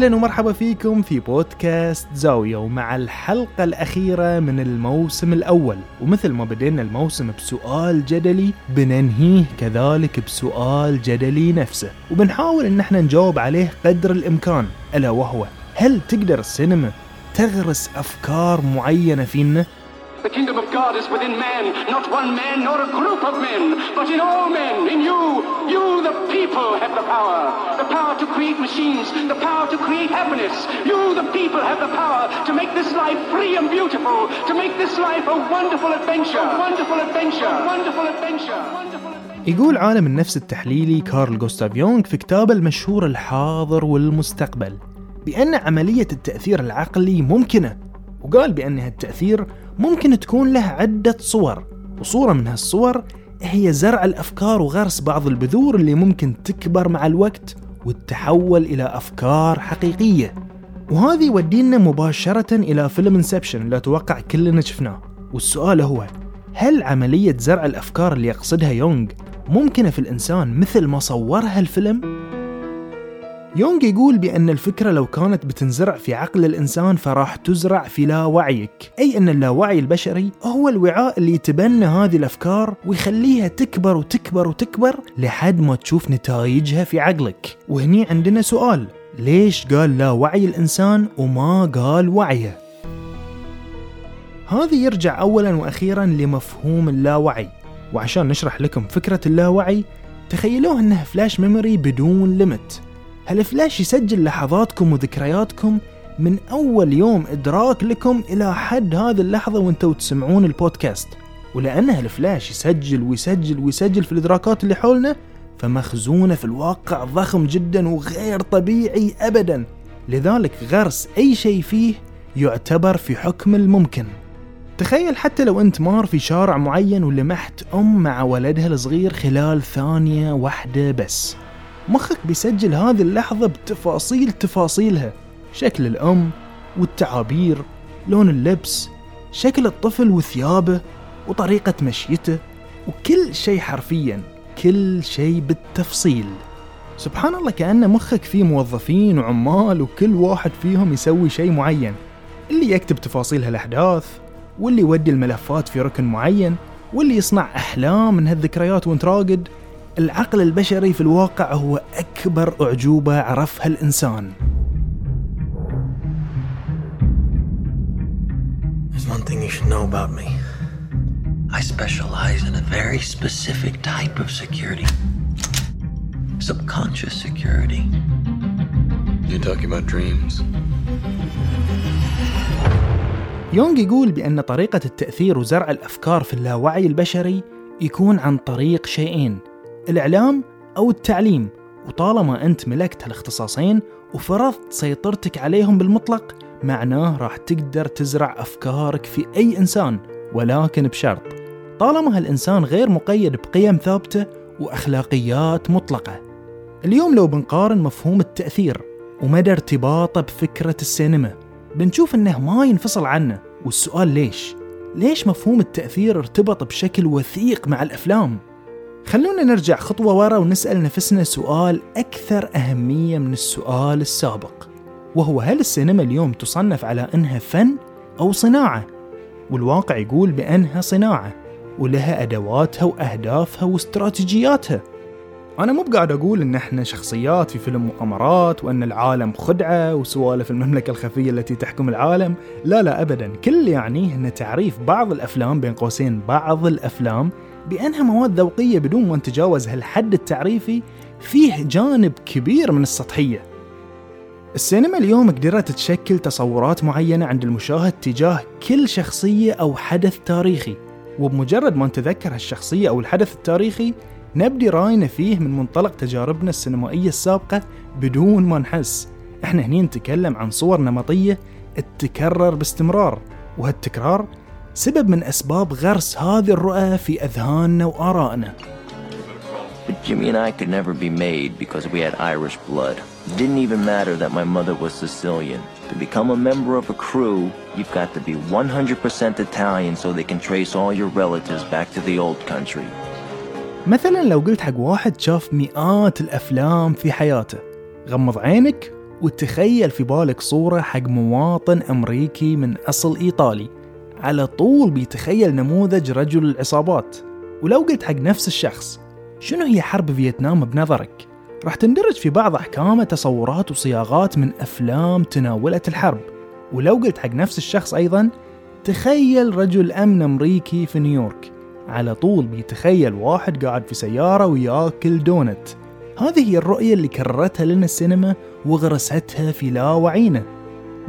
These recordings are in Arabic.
أهلا ومرحبا فيكم في بودكاست زاوية ومع الحلقة الأخيرة من الموسم الأول. ومثل ما بدينا الموسم بسؤال جدلي بننهيه كذلك بسؤال جدلي نفسه. وبنحاول إن إحنا نجاوب عليه قدر الإمكان. ألا وهو هل تقدر السينما تغرس أفكار معينة فينا؟ The kingdom of God is within man, not one man nor a group of men, but in all men, in you. You, the people, have the power. The power to create machines, the power to create happiness. You, the people, have the power to make this life free and beautiful, to make this life a wonderful adventure, a wonderful adventure, a wonderful adventure. wonderful adventure. يقول عالم النفس التحليلي كارل جوستاف يونغ في كتابه المشهور الحاضر والمستقبل بأن عملية التأثير العقلي ممكنة وقال بأن هالتأثير ممكن تكون له عدة صور وصورة من هالصور هي زرع الأفكار وغرس بعض البذور اللي ممكن تكبر مع الوقت وتتحول إلى أفكار حقيقية وهذا يودينا مباشرة إلى فيلم انسبشن اللي أتوقع كلنا شفناه والسؤال هو هل عملية زرع الأفكار اللي يقصدها يونغ ممكنة في الإنسان مثل ما صورها الفيلم؟ يونغ يقول بأن الفكرة لو كانت بتنزرع في عقل الإنسان فراح تزرع في لاوعيك أي أن اللاوعي البشري هو الوعاء اللي يتبنى هذه الأفكار ويخليها تكبر وتكبر وتكبر لحد ما تشوف نتائجها في عقلك. وهني عندنا سؤال ليش قال لا وعي الإنسان وما قال وعيه؟ هذا يرجع أولا وأخيرا لمفهوم اللاوعي. وعشان نشرح لكم فكرة اللاوعي تخيلوه أنه flash memory بدون limit هالفلاش يسجل لحظاتكم وذكرياتكم من أول يوم إدراك لكم إلى حد هذه اللحظة وأنتوا تسمعون البودكاست. ولأن هالفلاش يسجل ويسجل ويسجل في الإدراكات اللي حولنا فمخزونة في الواقع ضخم جدا وغير طبيعي أبدا. لذلك غرس أي شيء فيه يعتبر في حكم الممكن. تخيل حتى لو أنت مار في شارع معين ولمحت أم مع ولدها الصغير خلال ثانية واحدة بس. مخك بيسجل هذه اللحظة بتفاصيل تفاصيلها. شكل الأم والتعابير لون اللبس شكل الطفل وثيابه وطريقة مشيته وكل شيء حرفيا كل شيء بالتفصيل. سبحان الله كأن مخك فيه موظفين وعمال وكل واحد فيهم يسوي شيء معين. اللي يكتب تفاصيل هالأحداث واللي يودي الملفات في ركن معين واللي يصنع أحلام من هالذكريات وانت راقد. العقل البشري في الواقع هو أكبر أعجوبة عرفها الإنسان Subconscious security. You're talking about dreams. يونغ يقول بأن طريقة التأثير وزرع الأفكار في اللاوعي البشري يكون عن طريق شيئين، الإعلام أو التعليم وطالما أنت ملكت هالاختصاصين وفرضت سيطرتك عليهم بالمطلق معناه راح تقدر تزرع أفكارك في أي إنسان ولكن بشرط طالما هالإنسان غير مقيد بقيم ثابتة وأخلاقيات مطلقة اليوم لو بنقارن مفهوم التأثير ومدى ارتباطه بفكرة السينما بنشوف إنه ما ينفصل عنه والسؤال ليش؟ ليش مفهوم التأثير ارتبط بشكل وثيق مع الأفلام؟ خلونا نرجع خطوة ورا ونسأل نفسنا سؤال أكثر أهمية من السؤال السابق وهو هل السينما اليوم تصنف على أنها فن أو صناعة؟ والواقع يقول بأنها صناعة ولها أدواتها وأهدافها واستراتيجياتها. أنا مو بقاعد أقول إن إحنا شخصيات في فيلم مؤامرات وأن العالم خدعة وسوالف المملكة الخفية التي تحكم العالم، لا لا أبدا، كل اللي يعنيه إن تعريف بعض الأفلام بين قوسين بعض الأفلام بأنها مواد ذوقية بدون ما نتجاوز هالحد التعريفي فيه جانب كبير من السطحية. السينما اليوم قدرت تشكل تصورات معينة عند المشاهد تجاه كل شخصية أو حدث تاريخي، وبمجرد ما نتذكر هالشخصية أو الحدث التاريخي نبدي راينا فيه من منطلق تجاربنا السينمائية السابقة بدون ما نحس إحنا هني نتكلم عن صور نمطية تتكرر باستمرار وهالتكرار سبب من أسباب غرس هذه الرؤى في أذهاننا وآرائنا But Jimmy and I could never be made because we had Irish blood. It didn't even matter that my mother was Sicilian. To become a member of a crew, you've got to be 100% Italian so they can trace all your relatives back to the old country. مثلا لو قلت حق واحد شاف مئات الأفلام في حياته غمض عينك وتخيل في بالك صورة حق مواطن أمريكي من أصل إيطالي على طول بيتخيل نموذج رجل العصابات. ولو قلت حق نفس الشخص شنو هي حرب فيتنام بنظرك؟ راح تندرج في بعض أحكامه تصورات وصياغات من أفلام تناولت الحرب. ولو قلت حق نفس الشخص أيضا تخيل رجل أمن أمريكي في نيويورك. على طول بيتخيل واحد قاعد في سيارة وياكل دونت. هذه هي الرؤية اللي كررتها لنا السينما وغرستها في لاوعينا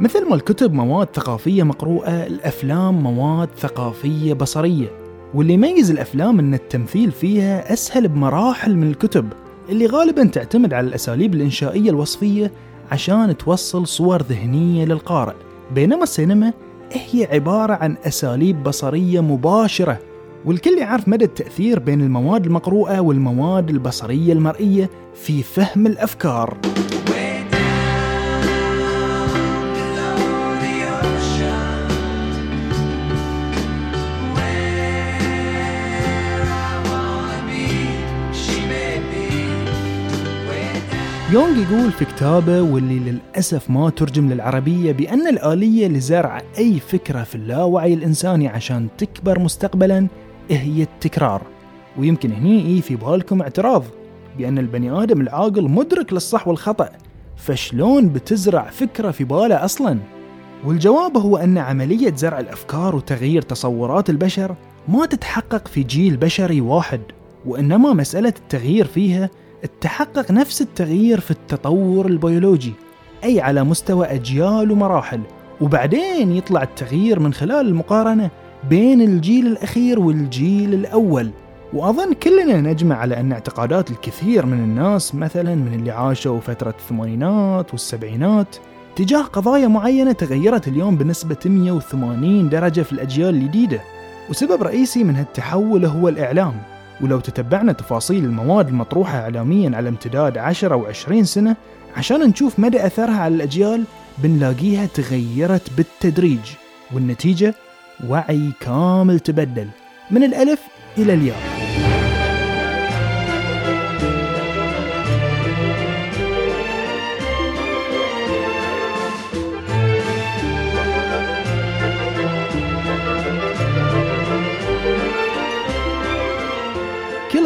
مثل ما الكتب مواد ثقافية مقروءة الأفلام مواد ثقافية بصرية. واللي يميز الأفلام أن التمثيل فيها أسهل بمراحل من الكتب اللي غالبا تعتمد على الأساليب الإنشائية الوصفية عشان توصل صور ذهنية للقارئ. بينما السينما هي عبارة عن أساليب بصرية مباشرة والكل يعرف مدى التأثير بين المواد المقروءة والمواد البصرية المرئية في فهم الأفكار. يونغ يقول في كتابه واللي للأسف ما ترجم للعربية بأن الآلية لزرع أي فكرة في اللاوعي الإنساني عشان تكبر مستقبلا هي التكرار ويمكن هني في بالكم اعتراض بأن البني آدم العاقل مدرك للصح والخطأ فشلون بتزرع فكرة في باله أصلا؟ والجواب هو أن عملية زرع الأفكار وتغيير تصورات البشر ما تتحقق في جيل بشري واحد وإنما مسألة التغيير فيها تحقق نفس التغيير في التطور البيولوجي أي على مستوى أجيال ومراحل وبعدين يطلع التغيير من خلال المقارنة بين الجيل الأخير والجيل الأول. وأظن كلنا نجمع على أن اعتقادات الكثير من الناس مثلا من اللي عاشوا فترة الثمانينات والسبعينات تجاه قضايا معينة تغيرت اليوم بنسبة 180 درجة في الأجيال الجديدة. وسبب رئيسي من هالتحول هو الإعلام. ولو تتبعنا تفاصيل المواد المطروحة إعلاميا على امتداد 10 أو 20 سنة عشان نشوف مدى أثرها على الأجيال بنلاقيها تغيرت بالتدريج والنتيجة وعي كامل تبدل من الألف إلى الياء.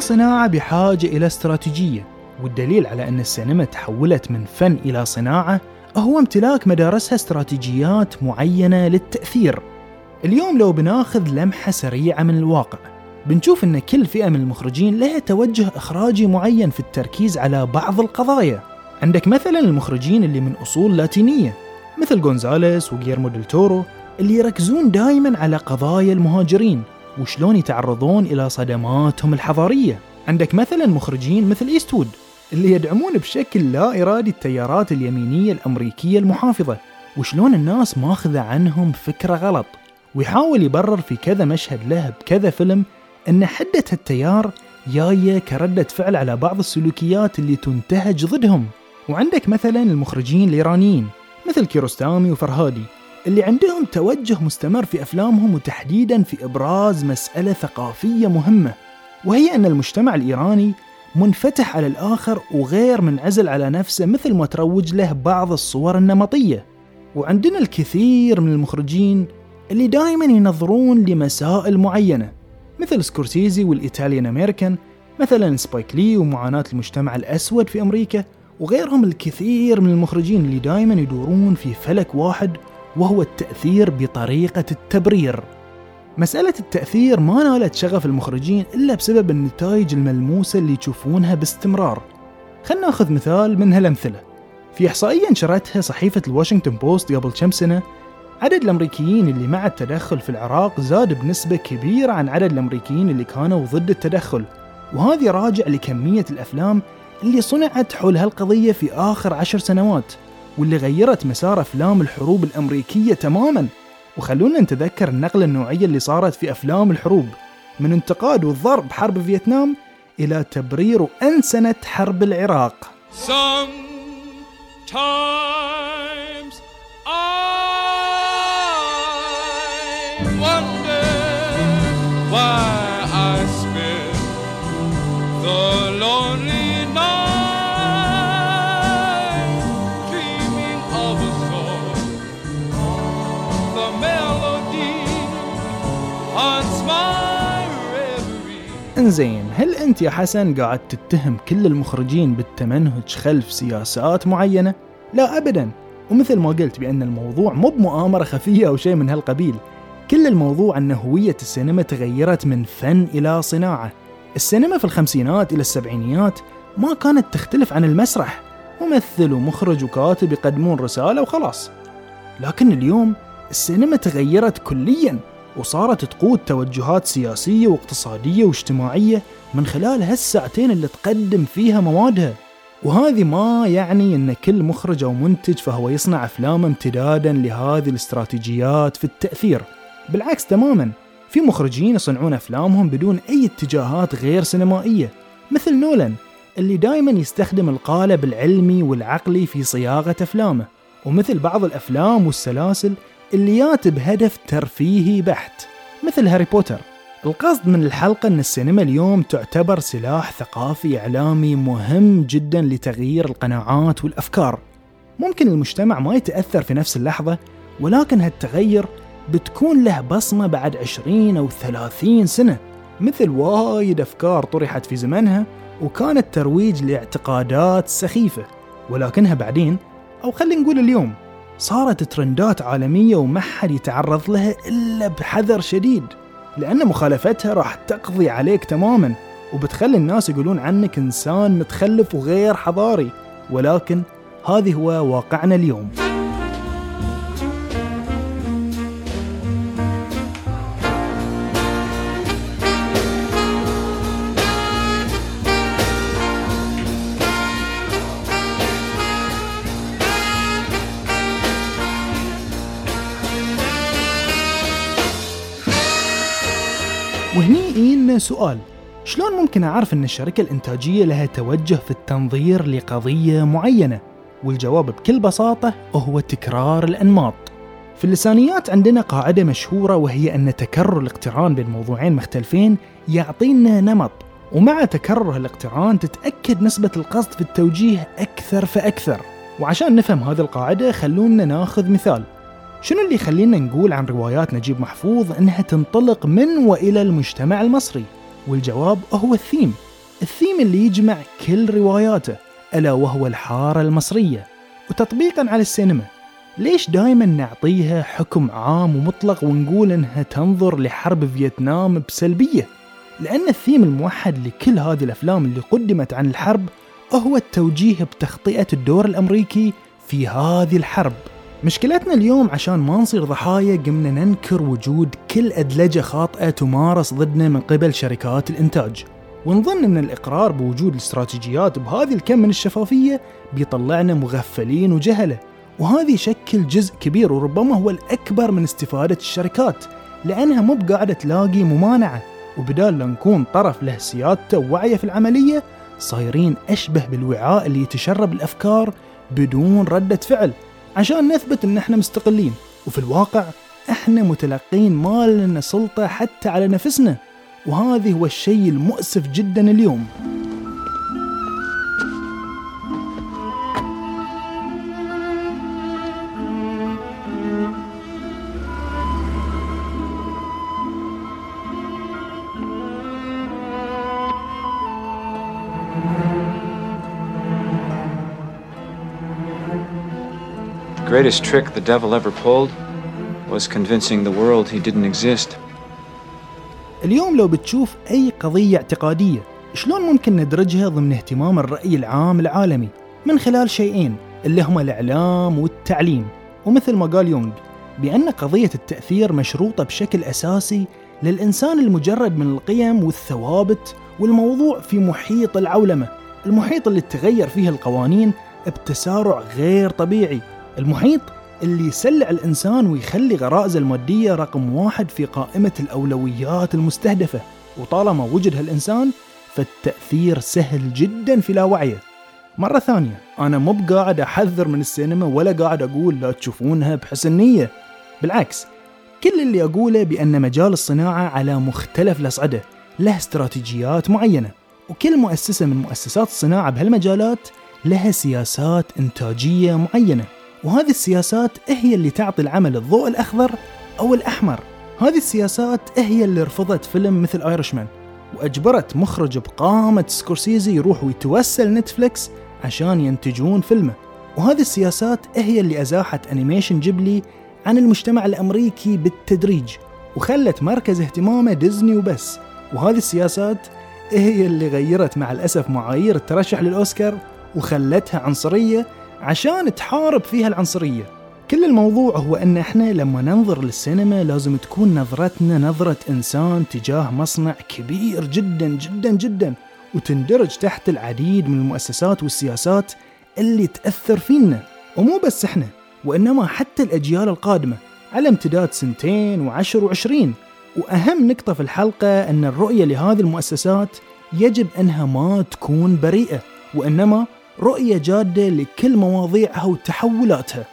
كل صناعة بحاجة إلى استراتيجية والدليل على أن السينما تحولت من فن إلى صناعة هو امتلاك مدارسها استراتيجيات معينة للتأثير. اليوم لو بناخذ لمحة سريعة من الواقع بنشوف أن كل فئة من المخرجين لها توجه إخراجي معين في التركيز على بعض القضايا. عندك مثلا المخرجين اللي من أصول لاتينية مثل غونزاليس وغيرمو ديل تورو اللي يركزون دائما على قضايا المهاجرين. وشلون يتعرضون إلى صدماتهم الحضارية. عندك مثلا مخرجين مثل إيستوود اللي يدعمون بشكل لا إرادي التيارات اليمينية الأمريكية المحافظة وشلون الناس ماخذة عنهم فكرة غلط. ويحاول يبرر في كذا مشهد له بكذا فيلم أن حدة التيار جاية كردة فعل على بعض السلوكيات اللي تنتهج ضدهم. وعندك مثلا المخرجين الإيرانيين مثل كيروستامي وفرهادي. اللي عندهم توجه مستمر في أفلامهم وتحديدا في إبراز مسألة ثقافية مهمة وهي أن المجتمع الإيراني منفتح على الآخر وغير منعزل على نفسه مثل ما تروج له بعض الصور النمطية. وعندنا الكثير من المخرجين اللي دائما ينظرون لمسائل معينة مثل سكورسيزي وال Italian American مثلا سبايك لي ومعاناة المجتمع الأسود في أمريكا وغيرهم الكثير من المخرجين اللي دائما يدورون في فلك واحد وهو التأثير بطريقة التبرير. مسألة التأثير ما نالت شغف المخرجين إلا بسبب النتائج الملموسة اللي يشوفونها باستمرار. خلنا نأخذ مثال من هالأمثلة في إحصائية نشرتها صحيفة الواشنطن بوست قبل كم سنة عدد الأمريكيين اللي مع التدخل في العراق زاد بنسبة كبيرة عن عدد الأمريكيين اللي كانوا ضد التدخل. وهذه راجع لكمية الأفلام اللي صنعت حول هالقضية في آخر عشر سنوات. واللي غيرت مسار أفلام الحروب الأمريكية تماما. وخلونا نتذكر النقلة النوعية اللي صارت في أفلام الحروب من انتقاد والضرب حرب فيتنام إلى تبرير وأنسنة حرب العراق. Sometimes انزين هل أنت يا حسن قاعد تتهم كل المخرجين بالتمنهج خلف سياسات معينة؟ لا ابدا. ومثل ما قلت بأن الموضوع مو بمؤامرة خفية أو شيء من هالقبيل. كل الموضوع أن هوية السينما تغيرت من فن إلى صناعة. السينما في الخمسينات إلى السبعينيات ما كانت تختلف عن المسرح. ممثل ومخرج وكاتب يقدمون رسالة وخلاص. لكن اليوم السينما تغيرت كليا. وصارت تقود توجهات سياسية واقتصادية واجتماعية من خلال هالساعتين اللي تقدم فيها موادها. وهذه ما يعني إن كل مخرج أو منتج فهو يصنع افلام امتدادا لهذه الاستراتيجيات في التأثير. بالعكس تماما في مخرجين يصنعون أفلامهم بدون أي اتجاهات غير سينمائية مثل نولان اللي دائما يستخدم القالب العلمي والعقلي في صياغة أفلامه. ومثل بعض الأفلام والسلاسل اللي يات بهدف ترفيهي بحت مثل هاري بوتر. القصد من الحلقة أن السينما اليوم تعتبر سلاح ثقافي إعلامي مهم جدا لتغيير القناعات والأفكار. ممكن المجتمع ما يتأثر في نفس اللحظة ولكن هالتغير بتكون له بصمة بعد 20 أو 30 سنة مثل وايد أفكار طرحت في زمنها وكانت ترويج لاعتقادات سخيفة. ولكنها بعدين أو خلينا نقول اليوم صارت ترندات عالمية وما حد يتعرض لها إلا بحذر شديد لأن مخالفتها راح تقضي عليك تماما وبتخلي الناس يقولون عنك إنسان متخلف وغير حضاري ولكن هذه هو واقعنا اليوم. وهني سؤال شلون ممكن أعرف أن الشركة الإنتاجية لها توجه في التنظير لقضية معينة؟ والجواب بكل بساطة هو تكرار الأنماط. في اللسانيات عندنا قاعدة مشهورة وهي أن تكرر الاقتران بين موضوعين مختلفين يعطينا نمط ومع تكرر الاقتران تتأكد نسبة القصد في التوجيه أكثر فأكثر. وعشان نفهم هذه القاعدة خلونا ناخذ مثال. شنو اللي يخلينا نقول عن روايات نجيب محفوظ إنها تنطلق من وإلى المجتمع المصري؟ والجواب هو الثيم، الثيم اللي يجمع كل رواياته ألا وهو الحارة المصرية، وتطبيقا على السينما، ليش دائما نعطيها حكم عام ومطلق ونقول إنها تنظر لحرب فيتنام بسلبية؟ لأن الثيم الموحد لكل هذه الأفلام اللي قدمت عن الحرب هو التوجيه بتخطئه الدور الأمريكي في هذه الحرب. مشكلتنا اليوم عشان ما نصير ضحايا قمنا ننكر وجود كل أدلجة خاطئة تمارس ضدنا من قبل شركات الإنتاج. ونظن أن الإقرار بوجود الاستراتيجيات بهذه الكم من الشفافية بيطلعنا مغفلين وجهلة. وهذا يشكل جزء كبير وربما هو الأكبر من استفادة الشركات لأنها مو بقاعدة تلاقي ممانعة. وبدال لا نكون طرف له سيادته ووعيه في العملية صايرين أشبه بالوعاء اللي يتشرب الأفكار بدون ردة فعل. عشان نثبت إن إحنا مستقلين. وفي الواقع إحنا متلقين ما لنا سلطة حتى على نفسنا. وهذا هو الشيء المؤسف جدا اليوم. Greatest trick the devil ever pulled was convincing the world he didn't exist. اليوم لو بتشوف أي قضية اعتقادية شلون ممكن ندرجها ضمن اهتمام الرأي العام العالمي؟ من خلال شيئين اللي هما الإعلام والتعليم. ومثل ما قال يونغ بأن قضية التأثير مشروطة بشكل أساسي للإنسان المجرد من القيم والثوابت والموضوع في محيط العولمة. المحيط اللي تغير فيه القوانين بتسارع غير طبيعي. المحيط اللي يسلع الإنسان ويخلي غرائزه المادية رقم واحد في قائمة الأولويات المستهدفة. وطالما وجد هالإنسان فالتأثير سهل جدا في لاوعيه مرة ثانية أنا مو بقاعد أحذر من السينما ولا قاعد أقول لا تشوفونها بحسن نية. بالعكس كل اللي أقوله بأن مجال الصناعة على مختلف الأصعدة له استراتيجيات معينة. وكل مؤسسة من مؤسسات الصناعة بهالمجالات لها سياسات إنتاجية معينة. وهذه السياسات هي اللي تعطي العمل الضوء الأخضر أو الأحمر. هذه السياسات هي اللي رفضت فيلم مثل Irishman وأجبرت مخرج بقامة سكورسيزي يروح ويتوسل نتفليكس عشان ينتجون فيلمه. وهذه السياسات هي اللي أزاحت animation جيبلي عن المجتمع الأمريكي بالتدريج وخلت مركز اهتمامه ديزني وبس. وهذه السياسات هي اللي غيرت مع الأسف معايير الترشح للأوسكار وخلتها عنصرية عشان تحارب فيها العنصرية. كل الموضوع هو إن إحنا لما ننظر للسينما لازم تكون نظرتنا نظرة إنسان تجاه مصنع كبير جدا جدا جدا وتندرج تحت العديد من المؤسسات والسياسات اللي تأثر فينا. ومو بس إحنا وإنما حتى الأجيال القادمة على امتداد سنتين وعشر وعشرين. وأهم نقطة في الحلقة إن الرؤية لهذه المؤسسات يجب إنها ما تكون بريئة وإنما رؤية جادة لكل مواضيعها وتحولاتها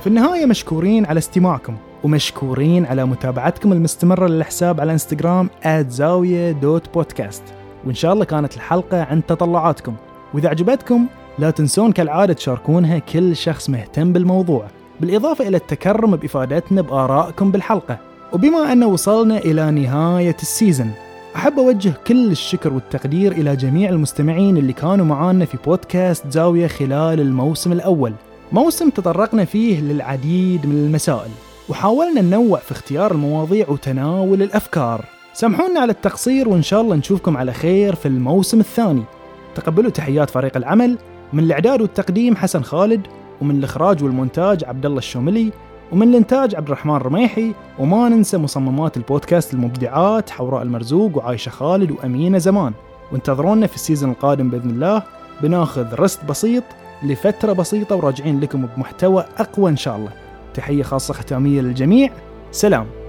في النهاية مشكورين على استماعكم. ومشكورين على متابعتكم المستمرة للحساب على إنستغرام زاوية دوت بودكاست. وإن شاء الله كانت الحلقة عن تطلعاتكم. وإذا عجبتكم لا تنسون كالعادة تشاركونها كل شخص مهتم بالموضوع. بالإضافة إلى التكرم بإفادتنا بآرائكم بالحلقة. وبما أن وصلنا إلى نهاية السيزن أحب أوجه كل الشكر والتقدير إلى جميع المستمعين اللي كانوا معانا في بودكاست زاوية خلال الموسم الأول. موسم تطرقنا فيه للعديد من المسائل. وحاولنا ننوع في اختيار المواضيع وتناول الأفكار. سامحونا على التقصير وإن شاء الله نشوفكم على خير في الموسم الثاني. تقبلوا تحيات فريق العمل من الإعداد والتقديم حسن خالد ومن الإخراج والمونتاج عبد الله الشوملي ومن الإنتاج عبد الرحمن رميحي وما ننسى مصممات البودكاست المبدعات حوراء المرزوق وعايشة خالد وأمينة زمان. وانتظرونا في ال season القادم بإذن الله بناخذ رست بسيط لفترة بسيطة وراجعين لكم بمحتوى أقوى إن شاء الله. تحية خاصة ختامية للجميع. سلام.